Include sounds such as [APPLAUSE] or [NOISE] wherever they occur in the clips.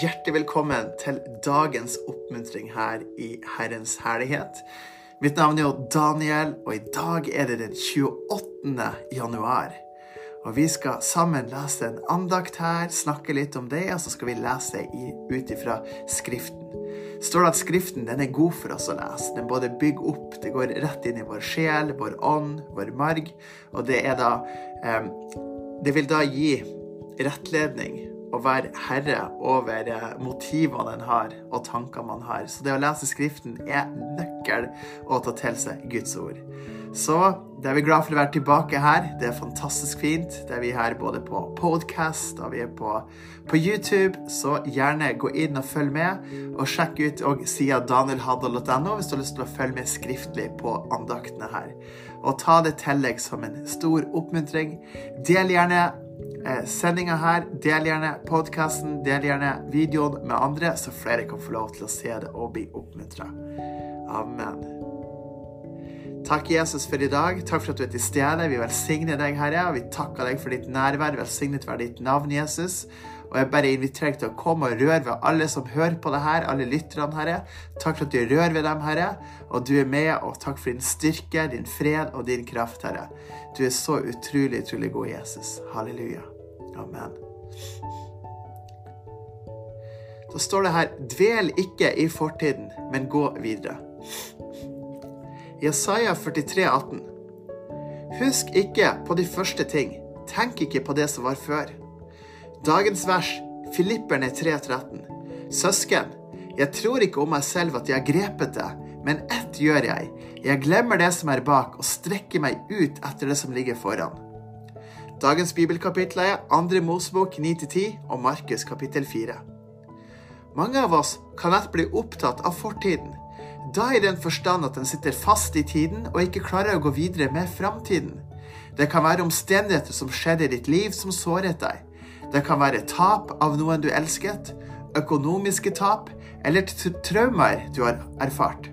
hjertelig velkommen til dagens oppmuntring her i Herrens herlighet. Mitt navn er jo Daniel, og i dag er det den 28. januar. Og vi skal sammen lese en andakt her, snakke litt om det, og så skal vi lese ut ifra Skriften. står at Skriften den er god for oss å lese. Den både bygger opp, det går rett inn i vår sjel, vår ånd, vår marg, og det er da eh, Det vil da gi rettledning være herre over eh, motivene en har, og tankene man har. Så det å lese Skriften er nøkkel å ta til seg Guds ord. Så det er vi glad for å være tilbake her. Det er fantastisk fint. Det er vi her både på podcast og vi er på, på YouTube, så gjerne gå inn og følg med. Og sjekk ut og sida danielhaddal.no hvis du har lyst til å følge med skriftlig på andaktene her. Og ta det til deg som en stor oppmuntring. Del gjerne eh, sendinga her. Del gjerne podkasten, del gjerne videoen med andre, så flere kan få lov til å se det og bli oppmuntra. Amen. Takk, Jesus, for i dag. Takk for at du er til stede. Vi velsigner deg, Herre, og vi takker deg for ditt nærvær. Velsignet være ditt navn, Jesus. Og jeg bare inviterer deg til å komme og røre ved alle som hører på det her, alle lytterne, Herre. Takk for at du rører ved dem, Herre, og du er med, og takk for din styrke, din fred og din kraft, Herre. Du er så utrolig, utrolig god, Jesus. Halleluja. Amen. Da står det her Dvel ikke i fortiden, men gå videre. Jesaja 43, 18. Husk ikke på de første ting. Tenk ikke på det som var før. Dagens vers, Filipperne 3,13. Søsken, jeg tror ikke om meg selv at jeg har grepet det, men ett gjør jeg. Jeg glemmer det som er bak, og strekker meg ut etter det som ligger foran. Dagens bibelkapittel er 2. Mosebok 9-10 og Markus kapittel 4. Mange av oss kan lett bli opptatt av fortiden. Da i den forstand at den sitter fast i tiden og ikke klarer å gå videre med framtiden. Det kan være omstendigheter som skjedde i ditt liv som såret deg. Det kan være tap av noen du elsket, økonomiske tap eller traumer du har erfart.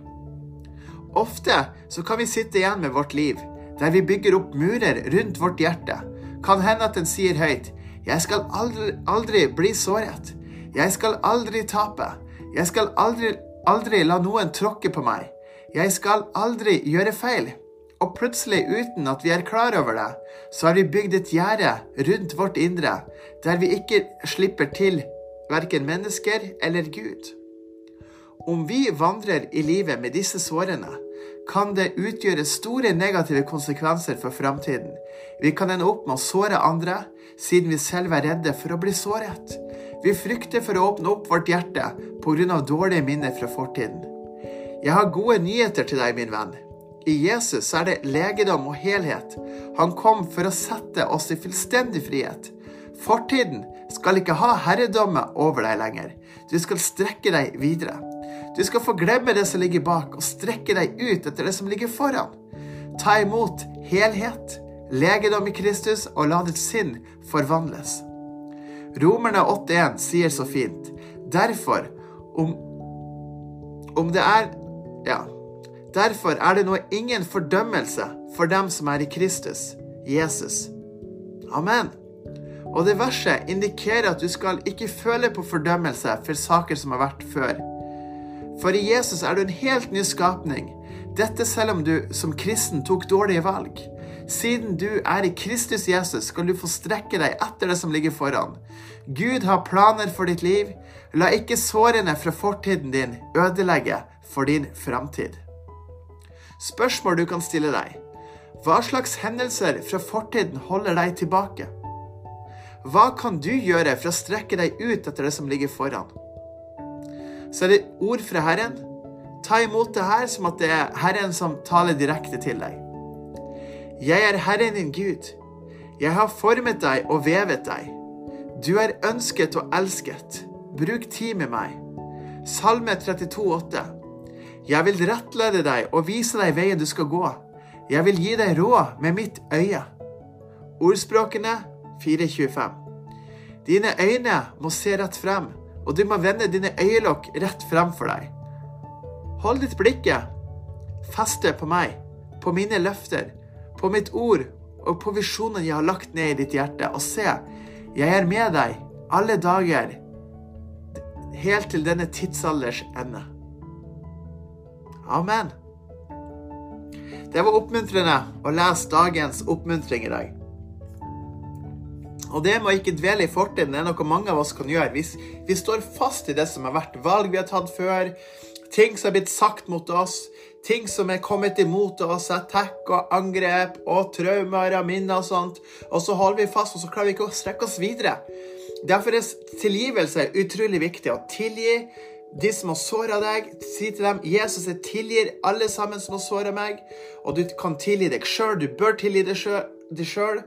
Ofte så kan vi sitte igjen med vårt liv, der vi bygger opp murer rundt vårt hjerte. Kan hende at den sier høyt 'Jeg skal aldri, aldri bli såret'. 'Jeg skal aldri tape'. 'Jeg skal aldri aldri la noen tråkke på meg. Jeg skal aldri gjøre feil. Og plutselig, uten at vi er klar over det, så har vi bygd et gjerde rundt vårt indre, der vi ikke slipper til verken mennesker eller Gud. Om vi vandrer i livet med disse sårene, kan det utgjøre store negative konsekvenser for framtiden. Vi kan ende opp med å såre andre, siden vi selv er redde for å bli såret. Vi frykter for å åpne opp vårt hjerte pga. dårlige minner fra fortiden. Jeg har gode nyheter til deg, min venn. I Jesus er det legedom og helhet. Han kom for å sette oss i fullstendig frihet. Fortiden skal ikke ha herredømme over deg lenger. Du skal strekke deg videre. Du skal få glemme det som ligger bak, og strekke deg ut etter det som ligger foran. Ta imot helhet, legedom i Kristus, og la ditt sinn forvandles. Romerne 8,1 sier så fint Derfor, om, om det er Ja. Derfor er det nå ingen fordømmelse for dem som er i Kristus, Jesus. Amen. Og det verset indikerer at du skal ikke føle på fordømmelse for saker som har vært før. For i Jesus er du en helt ny skapning. Dette selv om du som kristen tok dårlige valg. Siden du er i Kristus Jesus, skal du få strekke deg etter det som ligger foran. Gud har planer for ditt liv. La ikke sårene fra fortiden din ødelegge for din framtid. Spørsmål du kan stille deg. Hva slags hendelser fra fortiden holder deg tilbake? Hva kan du gjøre for å strekke deg ut etter det som ligger foran? Så er det ord fra Herren. Ta imot det her som at det er Herren som taler direkte til deg. Jeg er Herren din Gud. Jeg har formet deg og vevet deg. Du er ønsket og elsket. Bruk tid med meg. Salme 32, 8. Jeg vil rettlede deg og vise deg veien du skal gå. Jeg vil gi deg råd med mitt øye. Ordspråkene 4.25. Dine øyne må se rett frem, og du må vende dine øyelokk rett frem for deg. Hold ditt blikket feste på meg, på mine løfter, på mitt ord og på visjonen jeg har lagt ned i ditt hjerte. Og se, jeg er med deg alle dager helt til denne tidsalders ende. Amen. Det var oppmuntrende å lese dagens oppmuntring i dag. Og det med å ikke dvele i fortiden er noe mange av oss kan gjøre. Vi, vi står fast i det som har vært valg vi har tatt før, ting som har blitt sagt mot oss, ting som er kommet imot oss, attack og angrep og traumer og minner og sånt, og så holder vi fast, og så klarer vi ikke å strekke oss videre. Derfor er tilgivelse utrolig viktig. Å tilgi de som har såra deg, si til dem Jesus jeg tilgir alle sammen som har såra meg. Og du kan tilgi deg sjøl. Du bør tilgi deg sjøl.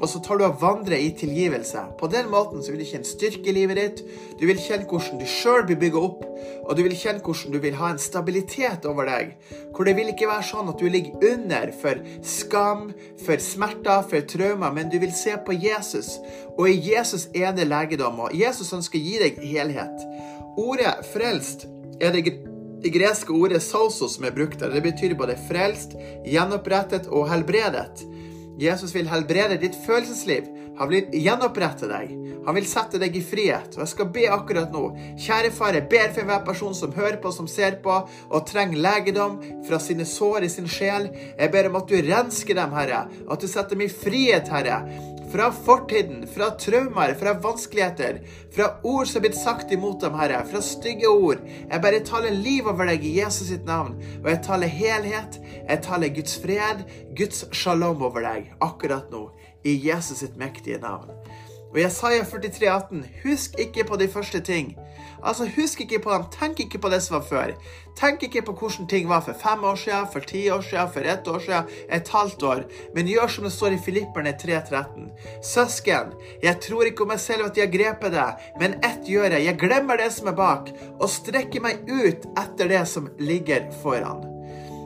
Og så tar du og vandrer i tilgivelse. På den måten så vil du kjenne styrke i livet ditt. Du vil kjenne hvordan du sjøl blir bygga opp, og du vil kjenne hvordan du vil ha en stabilitet over deg. Hvor det vil ikke være sånn at du ligger under for skam, for smerter, for traumer, men du vil se på Jesus. Og i Jesus er det legedom. Og Jesus ønsker å gi deg helhet. Ordet 'frelst' er det, det greske ordet 'sauso' som er brukt der. Det betyr både frelst, gjenopprettet og helbredet. Jesus vil helbrede ditt følelsesliv. Han vil gjenopprette deg. Han vil sette deg i frihet. Og jeg skal be akkurat nå. Kjære far, jeg ber for enhver person som hører på, som ser på, og trenger legedom fra sine sår i sin sjel. Jeg ber om at du rensker dem, Herre. At du setter dem i frihet, Herre fra fortiden, fra traumer, fra vanskeligheter, fra ord som er blitt sagt imot dem, Herre, fra stygge ord. Jeg bare taler liv over deg i Jesus sitt navn, og jeg taler helhet. Jeg taler Guds fred, Guds shalom over deg akkurat nå, i Jesus sitt mektige navn. Og Jesaja 43, 18, husk ikke på de første ting. Altså, Husk ikke på dem. Tenk ikke på det som var før. Tenk ikke på hvordan ting var for fem år siden, for ti år siden, for ett år siden, et halvt år. Men gjør som det står i Filipperne 3.13. Søsken, jeg tror ikke om meg selv at jeg grepet det, men ett gjør jeg. Jeg glemmer det som er bak, og strekker meg ut etter det som ligger foran.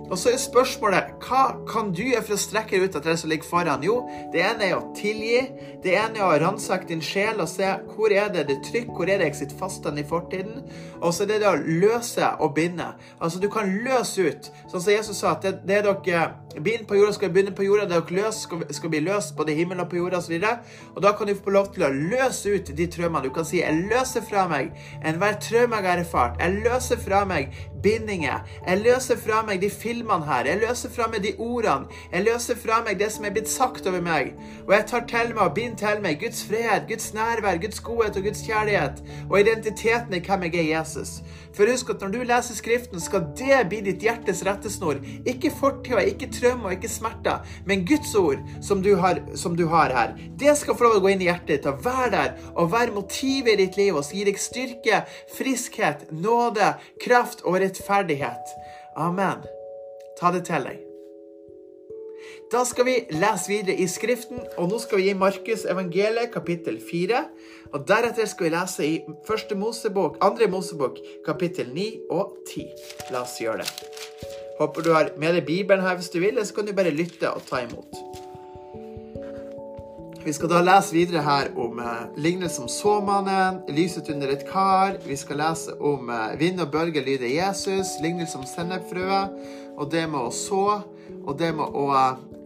Og så er spørsmålet hva kan du gjøre for å strekke ut etter det som ligger foran? Jo, det ene er å tilgi. Det ene er å ransake din sjel og se hvor er det det trykker, hvor er det jeg sitter fast i fortiden. Og så er det det å løse og binde. Altså, du kan løse ut. Sånn som Jesus sa, at det, det er dere bind på jorda, skal binde på jorda. Det dere løser, skal, skal bli løst både i himmelen og på jorda osv. Og, og da kan du få lov til å løse ut de traumene. Du kan si 'Jeg løser fra meg enhver traume jeg har erfart'. Jeg løser fra meg bindinger. Jeg løser fra meg de filmene her. Jeg løser fra meg de ordene. Jeg løser fra meg det som er blitt sagt over meg. Og jeg tar til meg og binder til meg Guds fred, Guds nærvær, Guds godhet og Guds kjærlighet. Og identiteten i hvem jeg er Jesus. For husk at når du leser Skriften, skal det bli ditt hjertes rettesnor. Ikke fortida, ikke traumer, ikke smerter, men Guds ord som du, har, som du har her. Det skal få lov å gå inn i hjertet ditt og være der og være motivet i ditt liv og gi deg styrke, friskhet, nåde, kraft og rettferdighet. Amen. Ta det til deg. Da skal vi lese videre i Skriften, og nå skal vi gi Markus evangeliet kapittel 4. Og deretter skal vi lese i første Mosebok, andre Mosebok kapittel 9 og 10. La oss gjøre det. Håper du har med deg Bibelen her hvis du vil, eller så kan du bare lytte og ta imot. Vi skal da lese videre her om eh, lignelsen om såmannen, lyset under et kar. Vi skal lese om eh, vind og bølger lyder Jesus, lignelse om sennepfrøet, og det med å så, og det med å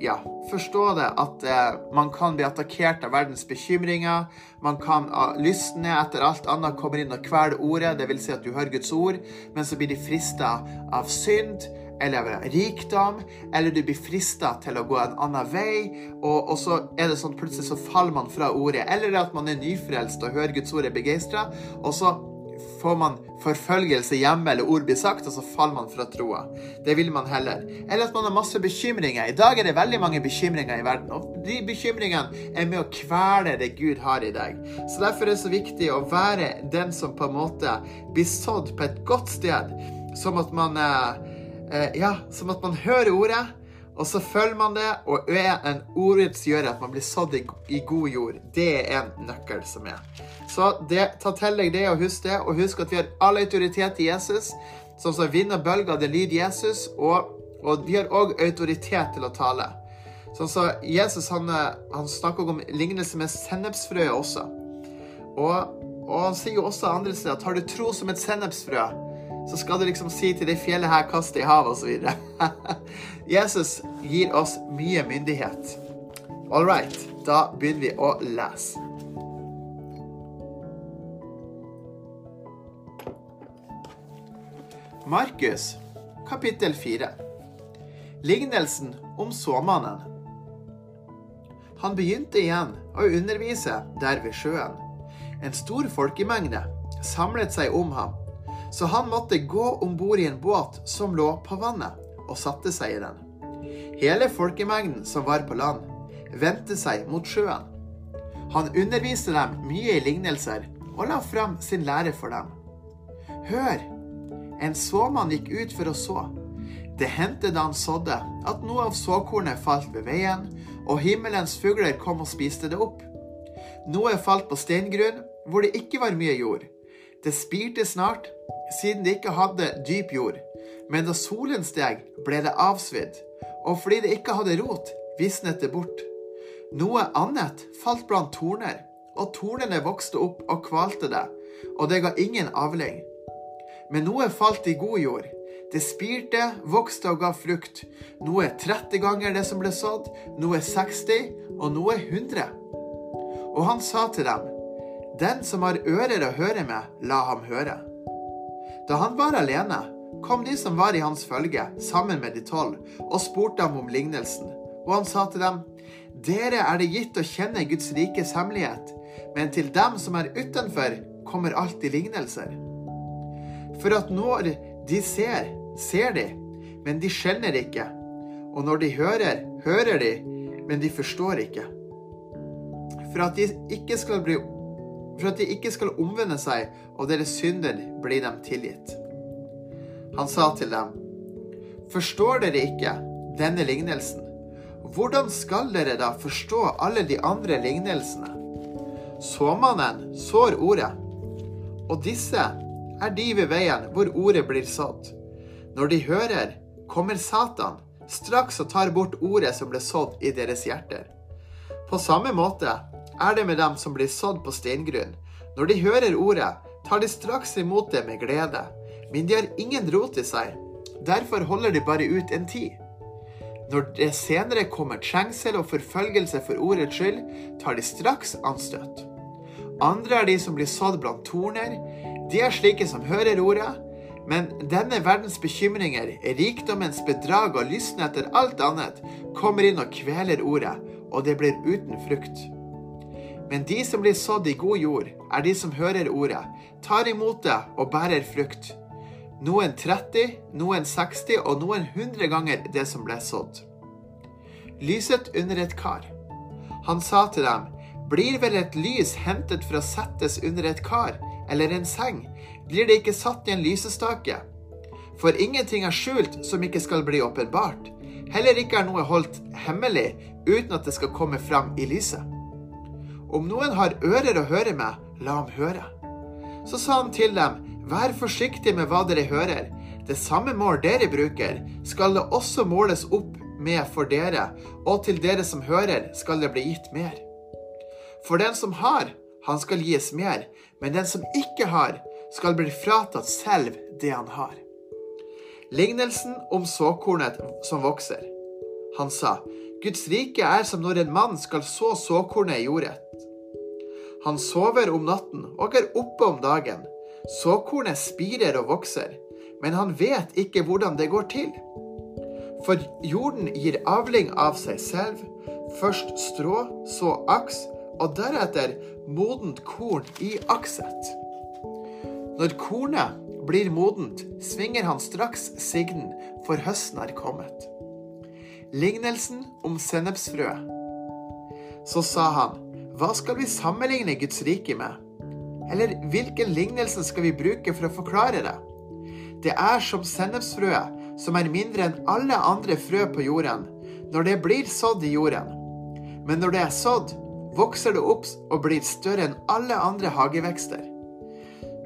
ja, forstå det at eh, man kan bli attakkert av verdens bekymringer. Man kan ah, lysne etter alt annet kommer inn og kveler ordet, dvs. Si at du hører Guds ord, men så blir de frista av synd eller rikdom, eller du blir frista til å gå en annen vei, og, og, så er det sånn plutselig så faller man fra ordet. Eller at man er nyfrelst og hører Guds ord er begeistra, og så får man forfølgelse hjemme, eller ord blir sagt, og så faller man fra troa. Det vil man heller. Eller at man har masse bekymringer. I dag er det veldig mange bekymringer i verden, og de bekymringene er med å kvele det Gud har i deg. Så derfor er det så viktig å være den som på en måte blir sådd på et godt sted, som at man eh, eh, Ja, som at man hører ordet, og så følger man det, og er en ordets gjør at man blir sådd i, god jord. Det er en nøkkel som er. Så det, ta til deg det og husk det, og husk at vi har all autoritet i Jesus. Som som vinner bølger, det lyder Jesus, og, og vi har òg autoritet til å tale. Sånn så Jesus han, han snakker om lignelse med sennepsfrøet også. Og, og, han sier jo også andre steder at har du tro som et sennepsfrø, så skal du liksom si til det fjellet her, kast det i havet, osv. [LAUGHS] Jesus gir oss mye myndighet. All right, da begynner vi å lese. Markus, kapittel 4. Lignelsen om såmannen. Han begynte igjen å undervise der ved sjøen. En stor folkemengde samlet seg om ham, så han måtte gå om bord i en båt som lå på vannet, og satte seg i den. Hele folkemengden som var på land, vendte seg mot sjøen. Han underviste dem mye i lignelser og la fram sin lære for dem. Hør! En såmann gikk ut for å så. Det hendte da han sådde, at noe av såkornet falt ved veien, og himmelens fugler kom og spiste det opp. Noe falt på steingrunn, hvor det ikke var mye jord. Det spirte snart, siden det ikke hadde dyp jord. Men da solen steg, ble det avsvidd, og fordi det ikke hadde rot, visnet det bort. Noe annet falt blant torner, og tornene vokste opp og kvalte det, og det ga ingen avling. Men noe falt i god jord. Det spirte, vokste og ga frukt. Noe 30 ganger det som ble sådd, noe 60 og noe 100. Og han sa til dem, Den som har ører å høre med, la ham høre. Da han var alene, kom de som var i hans følge, sammen med de tolv, og spurte ham om lignelsen. Og han sa til dem, Dere er det gitt å kjenne Guds rikes hemmelighet, men til dem som er utenfor, kommer alltid lignelser. For at når de ser, ser de, men de skjelner ikke. Og når de hører, hører de, men de forstår ikke. For at de ikke skal, bli, for at de ikke skal omvende seg, og deres synder blir dem tilgitt. Han sa til dem, Forstår dere ikke denne lignelsen? Hvordan skal dere da forstå alle de andre lignelsene? Såmannen sår ordet, og disse er de ved veien hvor ordet blir sådd. Når de hører, kommer Satan straks og tar bort ordet som ble sådd i deres hjerter. På samme måte er det med dem som blir sådd på steingrunn. Når de hører ordet, tar de straks imot det med glede, men de har ingen rot i seg. Derfor holder de bare ut en tid. Når det senere kommer trengsel og forfølgelse for ordets skyld, tar de straks anstøt. Andre er de som blir sådd blant torner. De er slike som hører ordet, men denne verdens bekymringer, rikdommens bedrag og lysten etter alt annet, kommer inn og kveler ordet, og det blir uten frukt. Men de som blir sådd i god jord, er de som hører ordet, tar imot det og bærer frukt noen 30, noen 60 og noen 100 ganger det som ble sådd. Lyset under et kar. Han sa til dem, blir vel et lys hentet for å settes under et kar eller en seng, blir det ikke satt i en lysestake? For ingenting er skjult som ikke skal bli åpenbart. Heller ikke er noe holdt hemmelig uten at det skal komme fram i lyset. Om noen har ører å høre med, la ham høre. Så sa han til dem, Vær forsiktig med hva dere hører. Det samme mål dere bruker, skal det også måles opp med for dere, og til dere som hører, skal det bli gitt mer. For den som har, han skal gis mer, men den som ikke har, skal bli fratatt selv det han har. Lignelsen om såkornet som vokser. Han sa, Guds rike er som når en mann skal så såkornet i jordet. Han sover om natten og er oppe om dagen. Såkornet spirer og vokser, men han vet ikke hvordan det går til. For jorden gir avling av seg selv, først strå, så aks, og deretter modent korn i akset. Når kornet blir modent, svinger han straks sigden, for høsten er kommet. Lignelsen om sennepsfrøet. Så sa han, hva skal vi sammenligne Guds rike med? Eller hvilken lignelse skal vi bruke for å forklare det? Det er som sennepsfrøet, som er mindre enn alle andre frø på jorden, når det blir sådd i jorden. Men når det er sådd, vokser det opp og blir større enn alle andre hagevekster.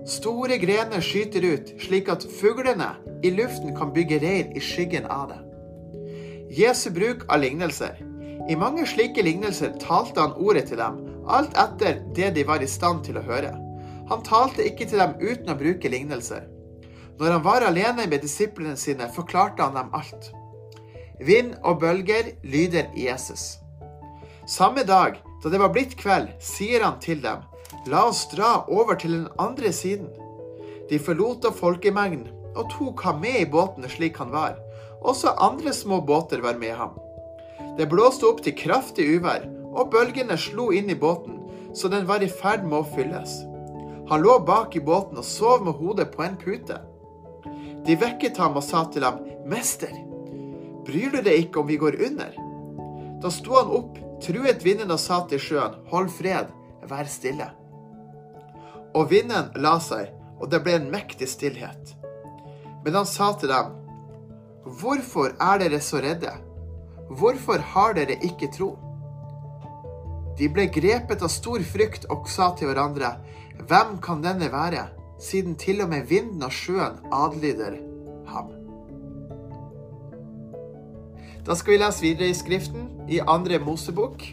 Store grener skyter ut, slik at fuglene i luften kan bygge reir i skyggen av det. Jesu bruk av lignelser. I mange slike lignelser talte han ordet til dem, alt etter det de var i stand til å høre. Han talte ikke til dem uten å bruke lignelser. Når han var alene med disiplene sine, forklarte han dem alt. Vind og bølger lyder Jesus. Samme dag, da det var blitt kveld, sier han til dem, la oss dra over til den andre siden. De forlot da folkemengden og tok ham med i båten slik han var. Også andre små båter var med ham. Det blåste opp til kraftig uvær, og bølgene slo inn i båten, så den var i ferd med å fylles. Han lå bak i båten og sov med hodet på en pute. De vekket ham og sa til ham, Mester, bryr du deg ikke om vi går under? Da sto han opp, truet vinden og sa til sjøen, Hold fred, vær stille. Og vinden la seg, og det ble en mektig stillhet. Men han sa til dem, Hvorfor er dere så redde? Hvorfor har dere ikke tro? De ble grepet av stor frykt og sa til hverandre, Hvem kan denne være, siden til og med vinden og sjøen adlyder ham? Da skal vi lese videre i Skriften, i andre Mosebok.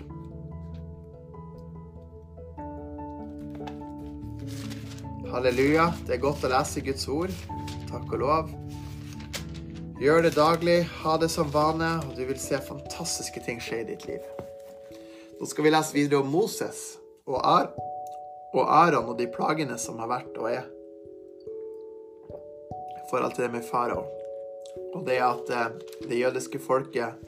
Halleluja. Det er godt å lese Guds ord. Takk og lov. Gjør det daglig, ha det som vane, og du vil se fantastiske ting skje i ditt liv. Nå skal vi lese videre om Moses og, Ar og Aron og de plagene som har vært og er forhold til det med farao. Og det at eh, det jødiske folket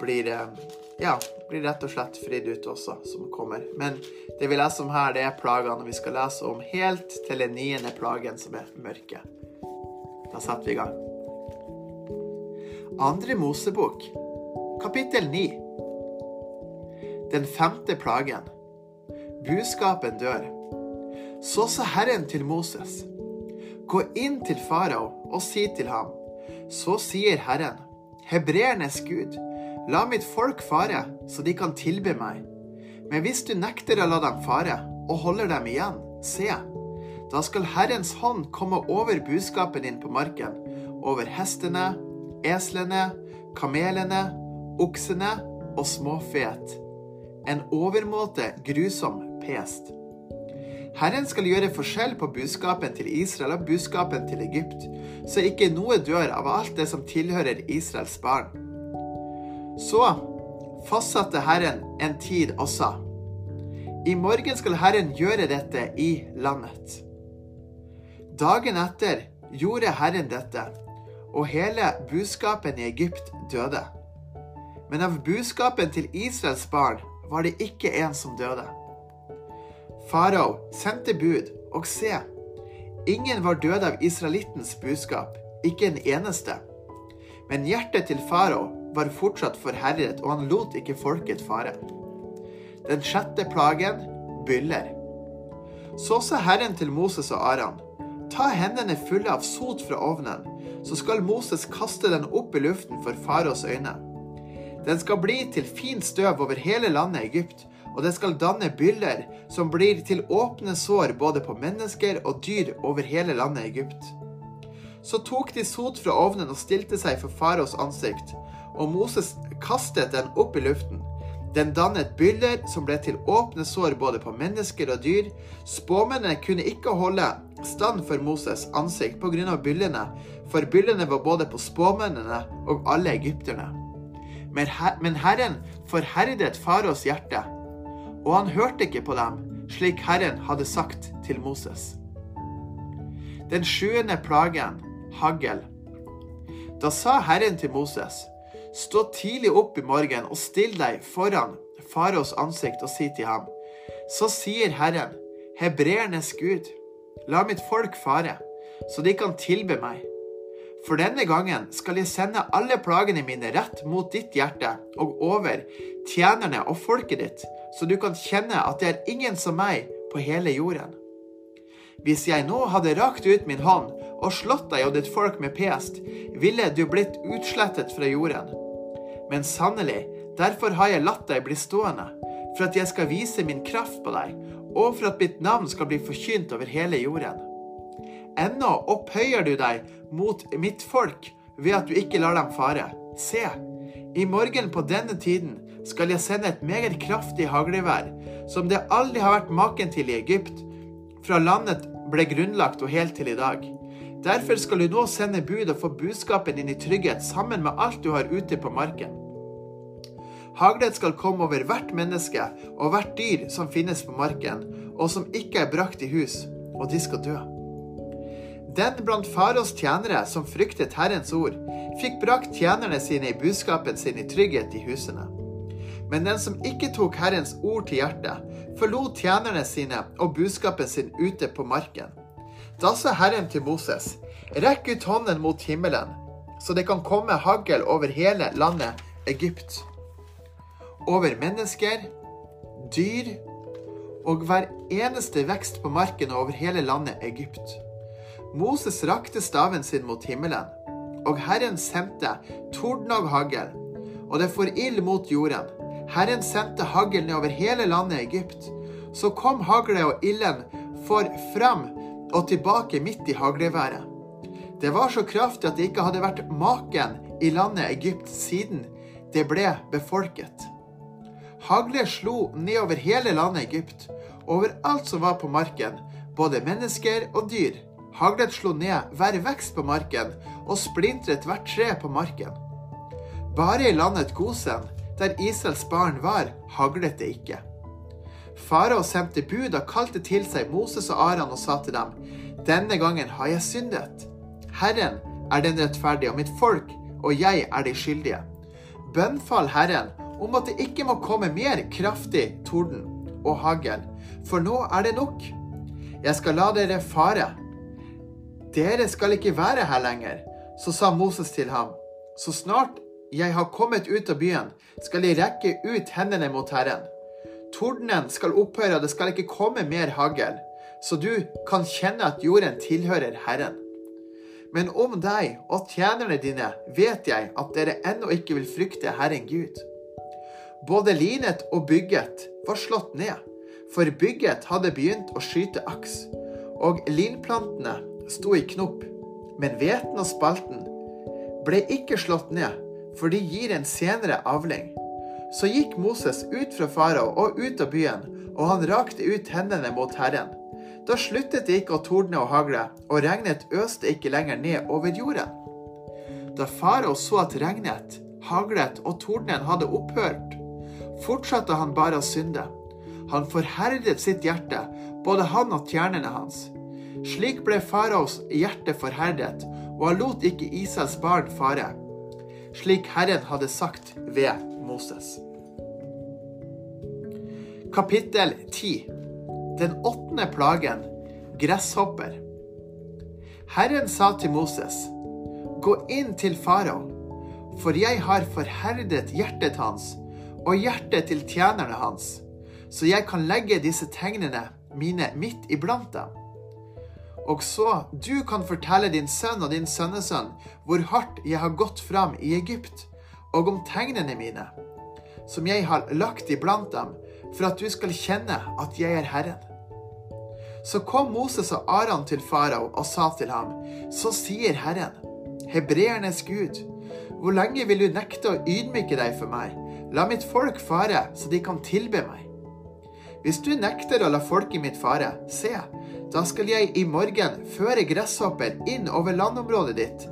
blir eh, ja, blir rett og slett fridd ut også, som kommer. Men det vi leser om her, det er plagene vi skal lese om helt til den niende plagen, som er mørket. Da setter vi i gang. Andre Mosebok, kapittel 9. Den femte plagen. Buskapen dør. Så sa Herren til Moses, gå inn til farao og si til ham, så sier Herren, hebreernes Gud, la mitt folk fare, så de kan tilbe meg. Men hvis du nekter å la dem fare, og holder dem igjen, se, da skal Herrens hånd komme over buskapen din på marken, over hestene, eslene, kamelene, oksene og småfeet. En overmåte grusom pest. Herren skal gjøre forskjell på buskapen til Israel og buskapen til Egypt, så ikke noe dør av alt det som tilhører Israels barn. Så fastsatte Herren en tid og sa, I morgen skal Herren gjøre dette i landet. Dagen etter gjorde Herren dette og hele buskapen i Egypt døde. Men av buskapen til Israels barn var det ikke en som døde. Farao sendte bud, og se, ingen var døde av israelittens buskap, ikke en eneste. Men hjertet til farao var fortsatt forherret, og han lot ikke folket fare. Den sjette plagen byller. Så sa Herren til Moses og Aran, ta hendene fulle av sot fra ovnen så skal Moses kaste den opp i luften for faraos øyne. Den skal bli til fint støv over hele landet Egypt, og det skal danne byller som blir til åpne sår både på mennesker og dyr over hele landet Egypt. Så tok de sot fra ovnen og stilte seg for faraos ansikt, og Moses kastet den opp i luften. Den dannet byller som ble til åpne sår både på mennesker og dyr. Spåmennene kunne ikke holde stand for Moses' ansikt pga. byllene, for byllene var både på spåmennene og alle egypterne. Men Herren forherdet faraos hjerte, og han hørte ikke på dem, slik Herren hadde sagt til Moses. Den sjuende plagen, hagl. Da sa Herren til Moses, Stå tidlig opp i morgen og still deg foran faraos ansikt og si til ham, så sier Herren, hebreernes Gud, la mitt folk fare, så de kan tilbe meg. For denne gangen skal jeg sende alle plagene mine rett mot ditt hjerte og over tjenerne og folket ditt, så du kan kjenne at det er ingen som meg på hele jorden. Hvis jeg nå hadde rakt ut min hånd og slått deg og ditt folk med pest, ville du blitt utslettet fra jorden. Men sannelig, derfor har jeg latt deg bli stående, for at jeg skal vise min kraft på deg, og for at mitt navn skal bli forkynt over hele jorden. Ennå opphøyer du deg mot mitt folk ved at du ikke lar dem fare. Se, i morgen på denne tiden skal jeg sende et meget kraftig haglevær, som det aldri har vært maken til i Egypt, fra landet ble grunnlagt og helt til i dag. Derfor skal du nå sende bud og få budskapen din i trygghet sammen med alt du har ute på marken. Haglet skal komme over hvert menneske og hvert dyr som finnes på marken, og som ikke er brakt i hus, og de skal dø. Den blant faraos tjenere som fryktet Herrens ord, fikk brakt tjenerne sine i budskapen sin i trygghet i husene. Men den som ikke tok Herrens ord til hjertet, forlot tjenerne sine og budskapen sin ute på marken. Da sa Herren til Moses, rekk ut hånden mot himmelen, så det kan komme hagl over hele landet Egypt. Over mennesker, dyr og hver eneste vekst på marken over hele landet Egypt. Moses rakte staven sin mot himmelen, og Herren sendte torden og hagl, og det får ild mot jorden. Herren sendte hagl nedover hele landet Egypt. Så kom haglet og ilden for fram og tilbake midt i hagleværet. Det var så kraftig at det ikke hadde vært maken i landet Egypt siden det ble befolket. Haglet slo nedover hele landet Egypt, over alt som var på marken, både mennesker og dyr. Haglet slo ned hver vekst på marken og splintret hvert tre på marken. Bare i landet Gosen, der Israels barn var, haglet det ikke. Farao sendte bud og kalte til seg Moses og Aran og sa til dem, Denne gangen har jeg syndet. Herren er den rettferdige, og mitt folk og jeg er de skyldige. Bønnfall Herren om at det ikke må komme mer kraftig torden og hagl, for nå er det nok. Jeg skal la dere fare, dere skal ikke være her lenger. Så sa Moses til ham, så snart jeg har kommet ut av byen, skal jeg rekke ut hendene mot Herren. Tordenen skal opphøre, og det skal ikke komme mer hagl, så du kan kjenne at jorden tilhører Herren. Men om deg og tjenerne dine vet jeg at dere ennå ikke vil frykte Herren Gud. Både linet og bygget var slått ned, for bygget hadde begynt å skyte aks, og linplantene sto i knop, men hveten og spalten ble ikke slått ned, for de gir en senere avling. Så gikk Moses ut fra farao og ut av byen, og han rakte ut hendene mot Herren. Da sluttet det ikke å tordne og hagle, og regnet øste ikke lenger ned over jorden. Da farao så at regnet, haglet og tordenen hadde opphørt, fortsatte han bare å synde. Han forherdet sitt hjerte, både han og tjernene hans. Slik ble faraos hjerte forherdet, og han lot ikke Isas barn fare, slik Herren hadde sagt ved Moses. Kapittel 10 Den åttende plagen gresshopper. Herren sa til Moses, Gå inn til farao, for jeg har forherdet hjertet hans og hjertet til tjenerne hans, så jeg kan legge disse tegnene mine midt iblant dem. Og så du kan fortelle din sønn og din sønnesønn hvor hardt jeg har gått fram i Egypt, og om tegnene mine, som jeg har lagt iblant dem, for at du skal kjenne at jeg er Herren. Så kom Moses og Aran til farao og sa til ham, så sier Herren, hebreernes Gud, hvor lenge vil du nekte å ydmyke deg for meg? La mitt folk fare, så de kan tilbe meg. Hvis du nekter å la folket mitt fare, se, da skal jeg i morgen føre gresshopper inn over landområdet ditt.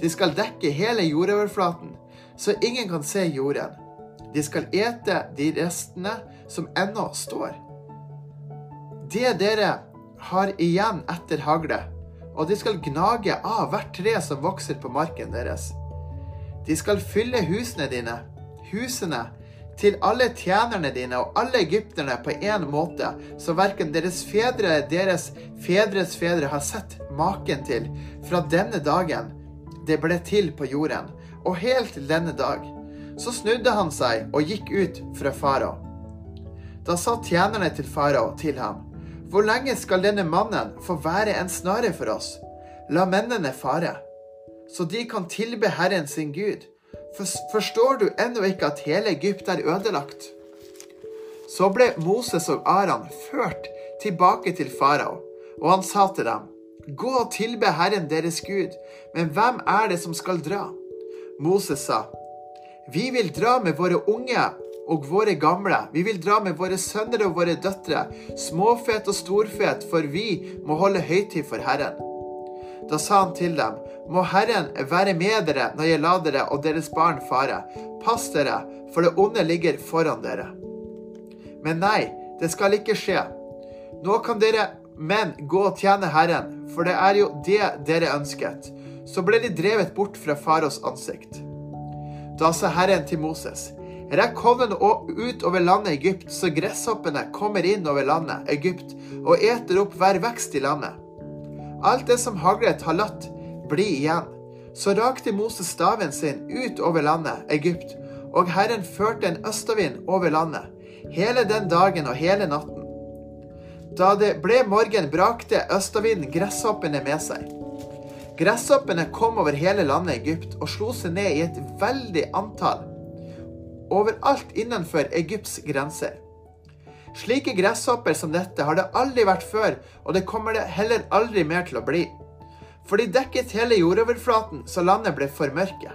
De skal dekke hele jordoverflaten, så ingen kan se jorden. De skal ete de restene som ennå står. Det dere har igjen etter haglet, og de skal gnage av hvert tre som vokser på marken deres. De skal fylle husene dine, husene til alle tjenerne dine og alle egypterne på én måte, så verken deres fedre eller deres fedres fedre har sett maken til fra denne dagen det ble til på jorden, og helt til denne dag. Så snudde han seg og gikk ut fra farao. Da sa tjenerne til farao til ham, Hvor lenge skal denne mannen få være en snare for oss? La mennene fare, så de kan tilbe Herren sin Gud Forstår du ennå ikke at hele Egypt er ødelagt? Så ble Moses og Aran ført tilbake til farao, og han sa til dem, Gå og tilbe Herren deres Gud, men hvem er det som skal dra? Moses sa, Vi vil dra med våre unge og våre gamle, vi vil dra med våre sønner og våre døtre, småfet og storfet, for vi må holde høytid for Herren. Da sa han til dem, Må Herren være med dere når jeg lar dere og deres barn fare. Pass dere, for det onde ligger foran dere. Men nei, det skal ikke skje. Nå kan dere menn gå og tjene Herren, for det er jo det dere ønsket. Så ble de drevet bort fra faraos ansikt. Da sa Herren til Moses, rekk hånden ut over landet Egypt, så gresshoppene kommer inn over landet Egypt og eter opp hver vekst i landet. Alt det som haglet har latt bli igjen. Så rakte Moses staven sin ut over landet Egypt, og Herren førte en østavind over landet, hele den dagen og hele natten. Da det ble morgen, brakte østavinden gresshoppene med seg. Gresshoppene kom over hele landet Egypt og slo seg ned i et veldig antall overalt innenfor Egypts grenser. Slike gresshopper som dette har det aldri vært før, og det kommer det heller aldri mer til å bli. For de dekket hele jordoverflaten så landet ble for mørke.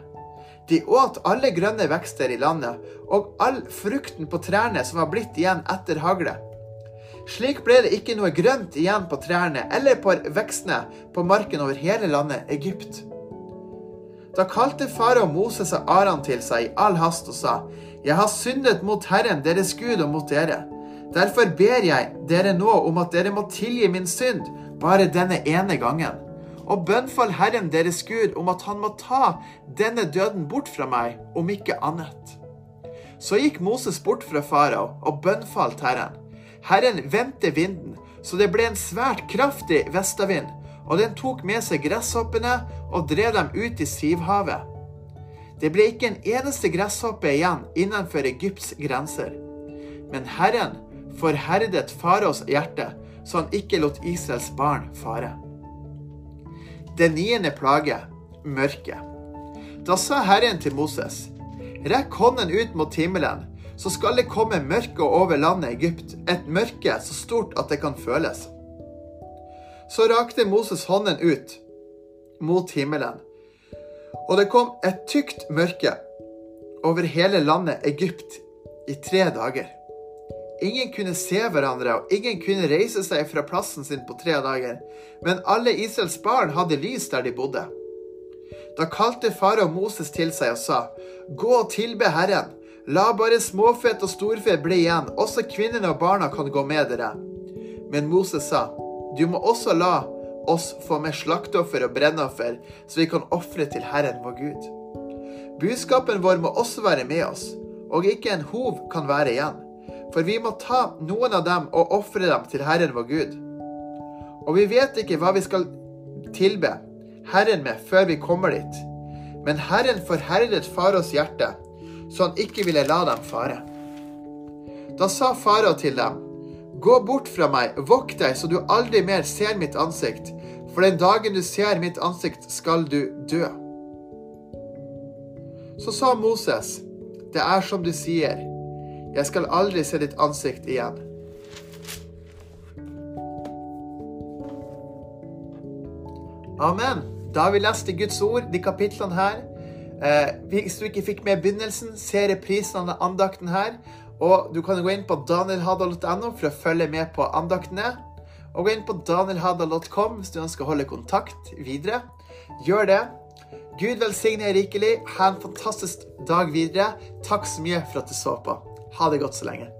De åt alle grønne vekster i landet og all frukten på trærne som var blitt igjen etter haglet. Slik ble det ikke noe grønt igjen på trærne eller på vekstene på marken over hele landet Egypt. Da kalte farao Moses og Aran til seg i all hast og sa, Jeg har syndet mot Herren, deres Gud, og mot dere. Derfor ber jeg dere nå om at dere må tilgi min synd, bare denne ene gangen. Og bønnfall Herren deres Gud om at han må ta denne døden bort fra meg, om ikke annet. Så gikk Moses bort fra farao og bønnfalt Herren. Herren vendte vinden, så det ble en svært kraftig vestavind, og den tok med seg gresshoppene og drev dem ut i Sivhavet. Det ble ikke en eneste gresshoppe igjen innenfor Egypts grenser. Men Herren forherdet faraos hjerte, så han ikke lot Israels barn fare. Det niende plage mørket. Da sa Herren til Moses, rekk hånden ut mot himmelen, så skal det komme mørke over landet Egypt, et mørke så stort at det kan føles. Så rakte Moses hånden ut mot himmelen, og det kom et tykt mørke over hele landet Egypt i tre dager. Ingen kunne se hverandre, og ingen kunne reise seg fra plassen sin på tre dager. Men alle Israels barn hadde lys der de bodde. Da kalte farao Moses til seg og sa, Gå og tilbe Herren, La bare småfet og storfe bli igjen, også kvinnene og barna kan gå med dere. Men Moses sa, du må også la oss få med slakteoffer og brennoffer, så vi kan ofre til Herren vår Gud. Budskapen vår må også være med oss, og ikke en hov kan være igjen. For vi må ta noen av dem og ofre dem til Herren vår Gud. Og vi vet ikke hva vi skal tilbe Herren med før vi kommer dit. Men Herren forherdet faraos hjerte så han ikke ville la dem fare. Da sa farao til dem, Gå bort fra meg, vokt deg så du aldri mer ser mitt ansikt, for den dagen du ser mitt ansikt, skal du dø. Så sa Moses, Det er som du sier, jeg skal aldri se ditt ansikt igjen. Amen. Da har vi lest i Guds ord, de kapitlene her. Eh, hvis du ikke fikk med begynnelsen, se reprisen av andakten her. Og du kan gå inn på danielhadal.no for å følge med på andaktene. Og gå inn på danielhadal.com hvis du ønsker å holde kontakt videre. Gjør det. Gud velsigne rikelig. Ha en fantastisk dag videre. Takk så mye for at du så på. Ha det godt så lenge.